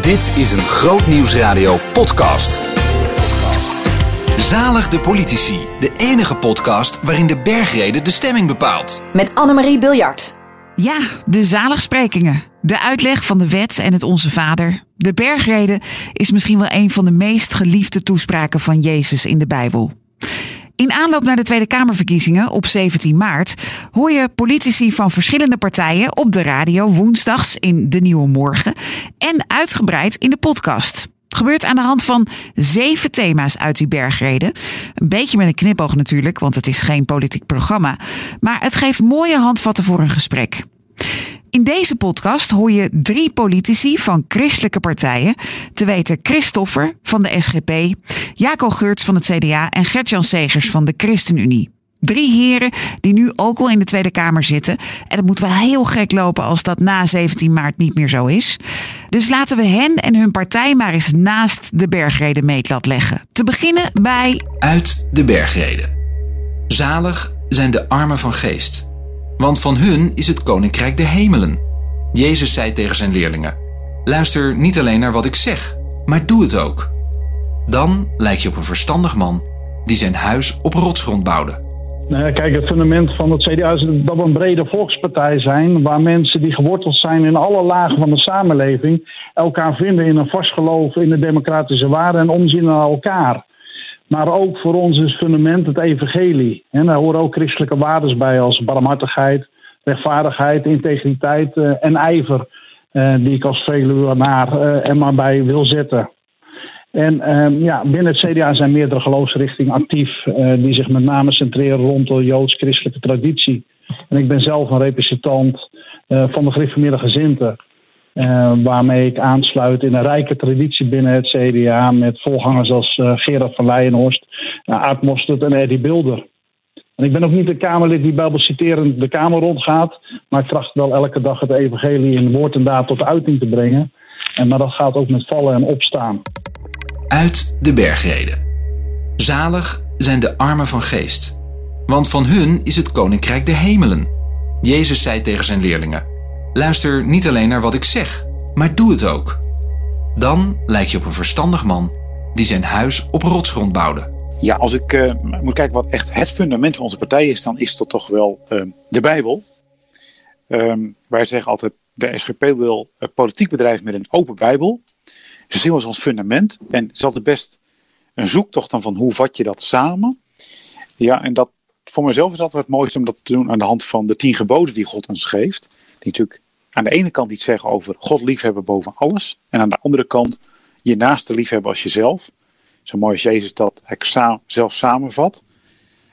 Dit is een Groot Nieuwsradio podcast. Zalig de politici, de enige podcast waarin de bergrede de stemming bepaalt. Met Annemarie Biljart. Ja, de zaligsprekingen. De uitleg van de wet en het Onze Vader. De bergrede is misschien wel een van de meest geliefde toespraken van Jezus in de Bijbel. In aanloop naar de Tweede Kamerverkiezingen op 17 maart hoor je politici van verschillende partijen op de radio woensdags in De Nieuwe Morgen en uitgebreid in de podcast. Gebeurt aan de hand van zeven thema's uit die bergreden. Een beetje met een knipoog natuurlijk, want het is geen politiek programma. Maar het geeft mooie handvatten voor een gesprek. In deze podcast hoor je drie politici van christelijke partijen, te weten Christoffer van de SGP, Jaco Geurts van het CDA en Gertjan Segers van de ChristenUnie. Drie heren die nu ook al in de Tweede Kamer zitten. En het moet wel heel gek lopen als dat na 17 maart niet meer zo is. Dus laten we hen en hun partij maar eens naast de bergrede meetlat leggen. Te beginnen bij. Uit de bergrede. Zalig zijn de armen van geest, want van hun is het koninkrijk der hemelen. Jezus zei tegen zijn leerlingen: Luister niet alleen naar wat ik zeg, maar doe het ook. Dan lijk je op een verstandig man die zijn huis op rotsgrond bouwde. Nou kijk, het fundament van het CDA is dat we een brede volkspartij zijn, waar mensen die geworteld zijn in alle lagen van de samenleving elkaar vinden in een vast geloof in de democratische waarden en omzien naar elkaar. Maar ook voor ons is fundament het evangelie. En daar horen ook christelijke waarden bij als barmhartigheid, rechtvaardigheid, integriteit uh, en ijver. Uh, die ik als Veluwenaar uh, er maar bij wil zetten. En uh, ja, binnen het CDA zijn meerdere geloofsrichtingen actief, die zich met name centreren rond de joods-christelijke traditie. En ik ben zelf een representant van de gereformeerde gezinten. Uh, waarmee ik aansluit in een rijke traditie binnen het CDA met volgangers als uh, Gerard van Leijenhorst, uh, Aart Mostert en Eddie Bilder. En ik ben ook niet een Kamerlid die bijbelciterend de Kamer rondgaat, maar ik tracht wel elke dag het evangelie in woord en daad tot uiting te brengen. En, maar dat gaat ook met vallen en opstaan. Uit de bergreden. Zalig zijn de armen van geest, want van hun is het koninkrijk der hemelen. Jezus zei tegen zijn leerlingen. Luister niet alleen naar wat ik zeg, maar doe het ook. Dan lijk je op een verstandig man die zijn huis op rotsgrond bouwde. Ja, als ik uh, moet kijken wat echt het fundament van onze partij is, dan is dat toch wel uh, de Bijbel. Um, wij zeggen altijd, de SGP wil een politiek bedrijf met een open Bijbel. Ze zien als ons fundament. En het is altijd best een zoektocht dan van hoe vat je dat samen. Ja, en dat voor mezelf is altijd het mooiste om dat te doen aan de hand van de tien geboden die God ons geeft. Die natuurlijk aan de ene kant iets zeggen over God liefhebben boven alles. En aan de andere kant je naaste liefhebben als jezelf. Zo mooi als Jezus dat zelf samenvat.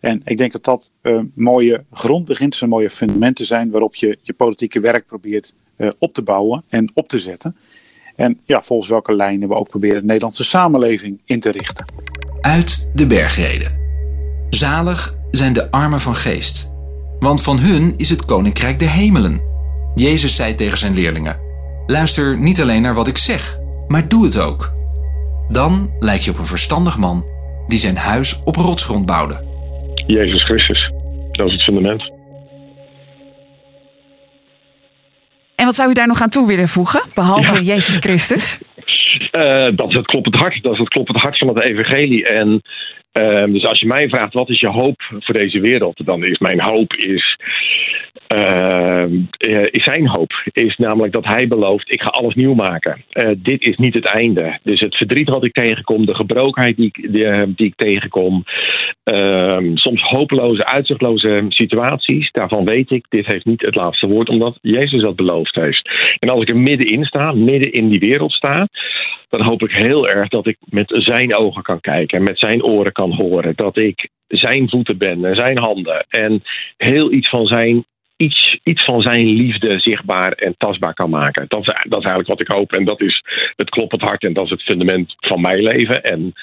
En ik denk dat dat een mooie grondbeginselen, mooie fundamenten zijn waarop je je politieke werk probeert uh, op te bouwen en op te zetten. En ja, volgens welke lijnen we ook proberen de Nederlandse samenleving in te richten. Uit de bergreden. Zalig zijn de armen van geest, want van hun is het koninkrijk der hemelen. Jezus zei tegen zijn leerlingen: Luister niet alleen naar wat ik zeg, maar doe het ook. Dan lijk je op een verstandig man die zijn huis op rotsgrond bouwde. Jezus Christus, dat is het fundament. En wat zou u daar nog aan toe willen voegen, behalve ja. Jezus Christus? Uh, dat is het kloppend hart. Dat is het kloppend hart van het evangelie. En uh, dus als je mij vraagt wat is je hoop voor deze wereld, dan is mijn hoop is is zijn hoop. Is namelijk dat hij belooft: ik ga alles nieuw maken. Uh, dit is niet het einde. Dus het verdriet wat ik tegenkom, de gebrokenheid die, die, uh, die ik tegenkom, ehm, soms hopeloze, uitzichtloze situaties, daarvan weet ik: dit heeft niet het laatste woord, omdat Jezus dat beloofd heeft. En als ik er middenin sta, midden in die wereld sta, dan hoop ik heel erg dat ik met zijn ogen kan kijken en met zijn oren kan horen. Dat ik zijn voeten ben en zijn handen en heel iets van zijn iets, iets van zijn liefde zichtbaar en tastbaar kan maken. Dat is, dat eigenlijk wat ik hoop. En dat is het kloppend hart en dat is het fundament van mijn leven. En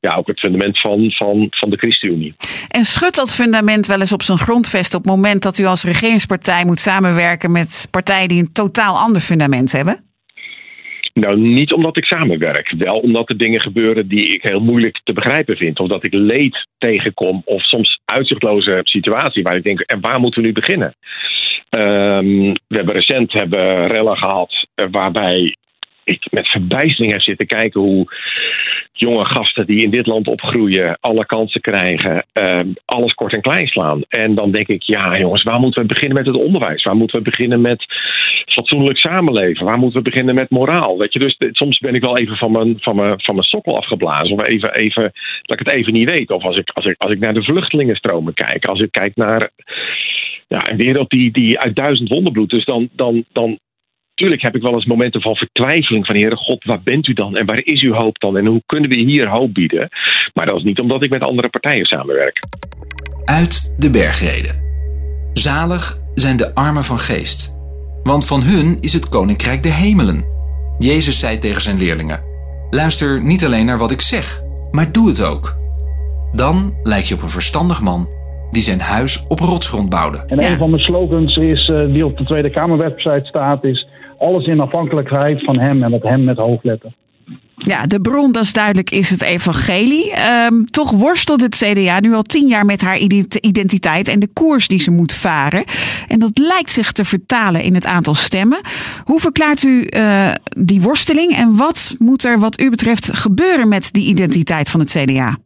ja, ook het fundament van, van, van de ChristenUnie. En schudt dat fundament wel eens op zijn grondvest op het moment dat u als regeringspartij moet samenwerken met partijen die een totaal ander fundament hebben? Nou, niet omdat ik samenwerk. Wel omdat er dingen gebeuren die ik heel moeilijk te begrijpen vind. Of dat ik leed tegenkom. Of soms uitzichtloze situaties waar ik denk, en waar moeten we nu beginnen? Um, we hebben recent hebben rellen gehad waarbij ik met verbijstering heb zitten kijken hoe jonge gasten die in dit land opgroeien, alle kansen krijgen, ehm, alles kort en klein slaan. En dan denk ik, ja jongens, waar moeten we beginnen met het onderwijs? Waar moeten we beginnen met fatsoenlijk samenleven? Waar moeten we beginnen met moraal? Weet je, dus soms ben ik wel even van mijn, van mijn, van mijn sokkel afgeblazen. Of even, even, dat ik het even niet weet. Of als ik, als ik, als ik naar de vluchtelingenstromen kijk. Als ik kijk naar ja, een wereld die, die uit duizend wonderbloed. Dus dan, dan, dan, Tuurlijk heb ik wel eens momenten van vertwijfeling van Heere God, waar bent u dan en waar is uw hoop dan en hoe kunnen we hier hoop bieden? Maar dat is niet omdat ik met andere partijen samenwerk. Uit de bergreden. Zalig zijn de armen van geest, want van hun is het koninkrijk der hemelen. Jezus zei tegen zijn leerlingen: Luister niet alleen naar wat ik zeg, maar doe het ook. Dan lijk je op een verstandig man die zijn huis op rotsgrond bouwde. En een van mijn slogans is, uh, die op de Tweede Kamerwebsite staat, is alles in afhankelijkheid van hem en dat hem met hoofdletter. Ja, de bron, dat is duidelijk, is het evangelie. Um, toch worstelt het CDA nu al tien jaar met haar identiteit en de koers die ze moet varen. En dat lijkt zich te vertalen in het aantal stemmen. Hoe verklaart u uh, die worsteling en wat moet er wat u betreft gebeuren met die identiteit van het CDA?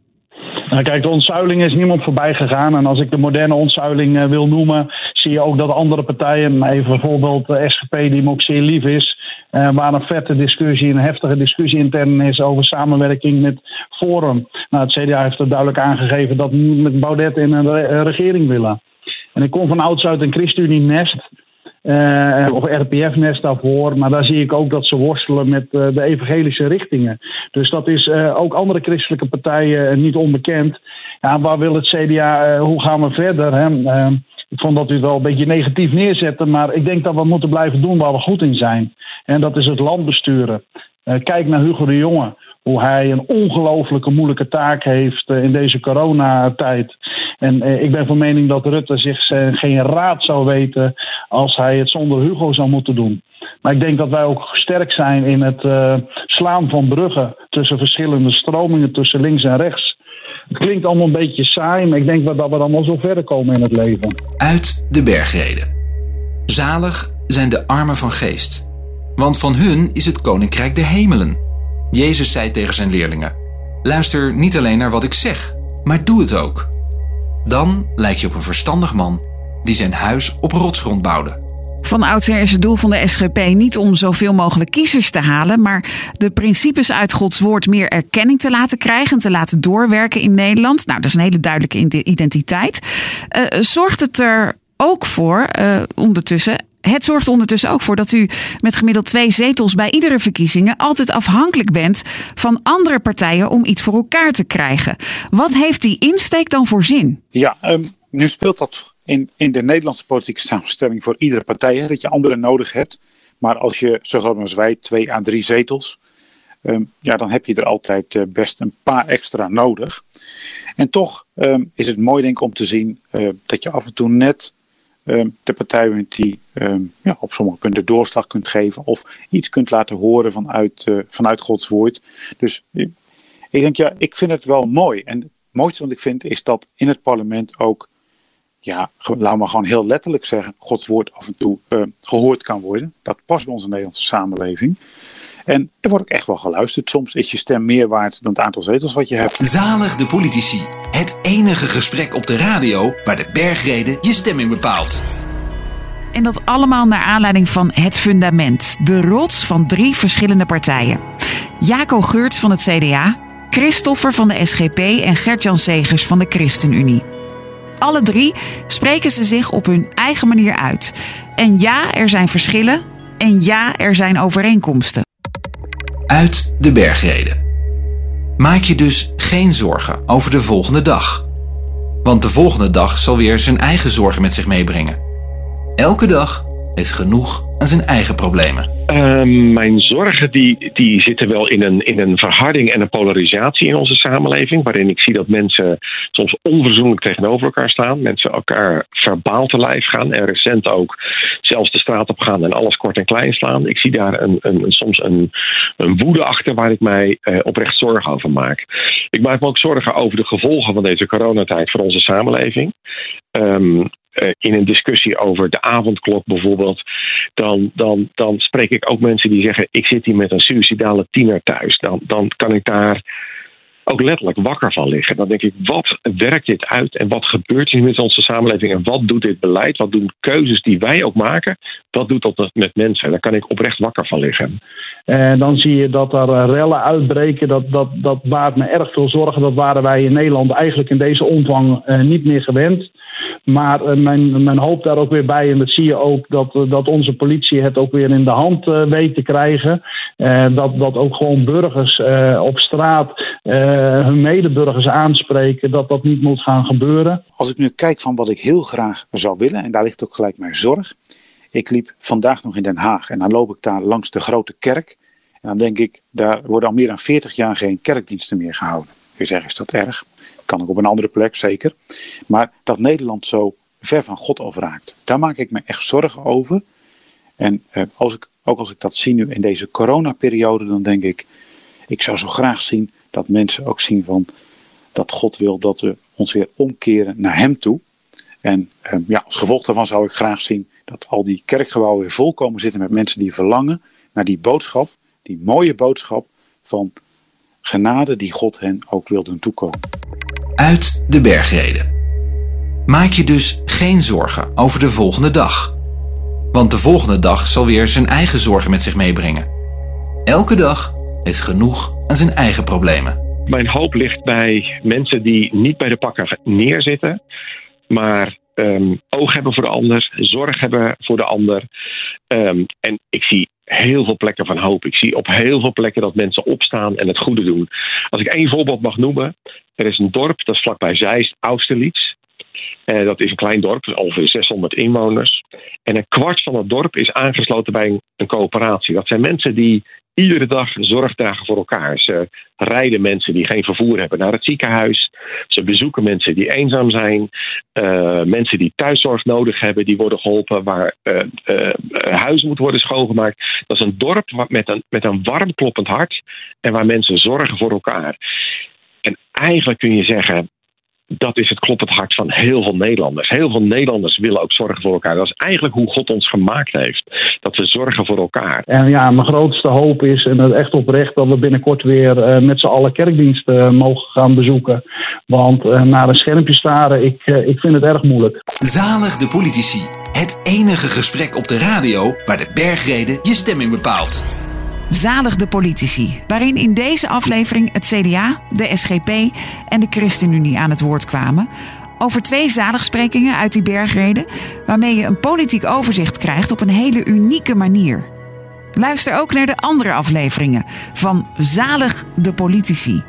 Nou, kijk, de ontzuiling is niemand voorbij gegaan. En als ik de moderne ontzuiling uh, wil noemen, zie je ook dat andere partijen, even bijvoorbeeld de SGP, die me ook zeer lief is, uh, waar een vette discussie, een heftige discussie intern is over samenwerking met Forum. Nou, het CDA heeft er duidelijk aangegeven dat we met Baudet in een re regering willen. En ik kom van ouds uit een ChristenUnie-nest. Uh, of RPF-nest daarvoor. Maar daar zie ik ook dat ze worstelen met uh, de evangelische richtingen. Dus dat is uh, ook andere christelijke partijen niet onbekend. Ja, waar wil het CDA, hoe gaan we verder? Hè? ik vond dat u het wel een beetje negatief neerzette, maar ik denk dat we moeten blijven doen waar we goed in zijn. En dat is het land besturen. kijk naar Hugo de Jonge hoe hij een ongelooflijke moeilijke taak heeft in deze coronatijd. En eh, ik ben van mening dat Rutte zich eh, geen raad zou weten als hij het zonder Hugo zou moeten doen. Maar ik denk dat wij ook sterk zijn in het uh, slaan van bruggen tussen verschillende stromingen, tussen links en rechts. Het klinkt allemaal een beetje saai, maar ik denk dat we dan wel zo verder komen in het leven. Uit de bergreden. Zalig zijn de armen van geest, want van hun is het koninkrijk der hemelen. Jezus zei tegen zijn leerlingen: Luister niet alleen naar wat ik zeg, maar doe het ook. Dan lijk je op een verstandig man die zijn huis op rotsgrond bouwde. Van oudsher is het doel van de SGP niet om zoveel mogelijk kiezers te halen, maar de principes uit Gods woord meer erkenning te laten krijgen en te laten doorwerken in Nederland. Nou, dat is een hele duidelijke identiteit. Uh, zorgt het er ook voor, uh, ondertussen, het zorgt ondertussen ook voor dat u met gemiddeld twee zetels bij iedere verkiezingen altijd afhankelijk bent van andere partijen om iets voor elkaar te krijgen. Wat heeft die insteek dan voor zin? Ja, um, nu speelt dat in, in de Nederlandse politieke samenstelling voor iedere partij, dat je anderen nodig hebt. Maar als je, zo groot als wij, twee à drie zetels, um, ja, dan heb je er altijd uh, best een paar extra nodig. En toch um, is het mooi denk ik om te zien uh, dat je af en toe net Ehm, de partij die ehm, ja, op sommige punten doorslag kunt geven of iets kunt laten horen vanuit, uh, vanuit Gods woord. Dus ik denk, ja, ik vind het wel mooi. En het mooiste wat ik vind is dat in het parlement ook, ja, laten we gewoon heel letterlijk zeggen, Gods woord af en toe uh, gehoord kan worden. Dat past bij onze Nederlandse samenleving. En er wordt ook echt wel geluisterd. Soms is je stem meer waard dan het aantal zetels wat je hebt. Zalig de politici. Het enige gesprek op de radio waar de bergreden je stemming bepaalt. En dat allemaal naar aanleiding van Het Fundament, de rots van drie verschillende partijen. Jaco Geurts van het CDA, Christoffer van de SGP en Gert-Jan Segers van de ChristenUnie. Alle drie spreken ze zich op hun eigen manier uit. En ja, er zijn verschillen. En ja, er zijn overeenkomsten uit de bergreden. Maak je dus geen zorgen over de volgende dag. Want de volgende dag zal weer zijn eigen zorgen met zich meebrengen. Elke dag heeft genoeg aan zijn eigen problemen. Uh, mijn zorgen die, die zitten wel in een, in een verharding en een polarisatie in onze samenleving. Waarin ik zie dat mensen soms onverzoenlijk tegenover elkaar staan. Mensen elkaar verbaal te lijf gaan. En recent ook zelfs de straat op gaan en alles kort en klein slaan. Ik zie daar een, een, soms een, een woede achter waar ik mij uh, oprecht zorgen over maak. Ik maak me ook zorgen over de gevolgen van deze coronatijd voor onze samenleving. Um, in een discussie over de avondklok bijvoorbeeld, dan, dan, dan spreek ik ook mensen die zeggen: Ik zit hier met een suicidale tiener thuis. Dan, dan kan ik daar ook letterlijk wakker van liggen. Dan denk ik, wat werkt dit uit en wat gebeurt hier met onze samenleving en wat doet dit beleid? Wat doen keuzes die wij ook maken? Wat doet dat met mensen? Daar kan ik oprecht wakker van liggen. En dan zie je dat er eh, rellen uitbreken. Dat, dat, dat baart me erg veel zorgen. Dat waren wij in Nederland eigenlijk in deze omvang uh, niet meer gewend. Maar uh, mijn, mijn hoop daar ook weer bij, en dat zie je ook, dat, dat onze politie het ook weer in de hand uh, weet te krijgen. dat, dat ook gewoon burgers op straat hun medeburgers aanspreken, dat dat niet moet gaan gebeuren. Als ik nu kijk van wat ik heel graag zou willen, en daar ligt ook gelijk mijn zorg. Ik liep vandaag nog in Den Haag en dan loop ik daar langs de grote kerk. En dan denk ik, daar worden al meer dan 40 jaar geen kerkdiensten meer gehouden. Je zegt, is dat erg? Kan ook op een andere plek, zeker. Maar dat Nederland zo ver van God afraakt, daar maak ik me echt zorgen over. En eh, als ik, ook als ik dat zie nu in deze coronaperiode, dan denk ik, ik zou zo graag zien dat mensen ook zien van dat God wil dat we ons weer omkeren naar Hem toe. En eh, ja, als gevolg daarvan zou ik graag zien dat al die kerkgebouwen weer vol komen zitten met mensen die verlangen naar die boodschap, die mooie boodschap van genade die God hen ook wil doen toekomen. Uit de bergreden. Maak je dus geen zorgen over de volgende dag. Want de volgende dag zal weer zijn eigen zorgen met zich meebrengen. Elke dag heeft genoeg aan zijn eigen problemen. Mijn hoop ligt bij mensen die niet bij de pakken neerzitten, maar um, oog hebben voor de ander, zorg hebben voor de ander. Um, en ik zie heel veel plekken van hoop. Ik zie op heel veel plekken dat mensen opstaan en het goede doen. Als ik één voorbeeld mag noemen, er is een dorp, dat is vlakbij Zeist, Austerlitz. Uh, dat is een klein dorp, ongeveer 600 inwoners. En een kwart van het dorp is aangesloten bij een coöperatie. Dat zijn mensen die iedere dag zorg dragen voor elkaar. Ze rijden mensen die geen vervoer hebben naar het ziekenhuis. Ze bezoeken mensen die eenzaam zijn. Uh, mensen die thuiszorg nodig hebben, die worden geholpen. Waar uh, uh, huizen moeten worden schoongemaakt. Dat is een dorp met een, met een warm kloppend hart. En waar mensen zorgen voor elkaar. En eigenlijk kun je zeggen, dat is het kloppend hart van heel veel Nederlanders. Heel veel Nederlanders willen ook zorgen voor elkaar. Dat is eigenlijk hoe God ons gemaakt heeft. Dat we zorgen voor elkaar. En ja, mijn grootste hoop is, en dat echt oprecht, dat we binnenkort weer uh, met z'n allen kerkdiensten uh, mogen gaan bezoeken. Want uh, naar een schermpje staren, ik, ik vind het erg moeilijk. Zalig de politici. Het enige gesprek op de radio waar de bergreden je stemming bepaalt. Zalig de politici, waarin in deze aflevering het CDA, de SGP en de ChristenUnie aan het woord kwamen over twee zaligsprekingen uit die bergreden, waarmee je een politiek overzicht krijgt op een hele unieke manier. Luister ook naar de andere afleveringen van Zalig de politici.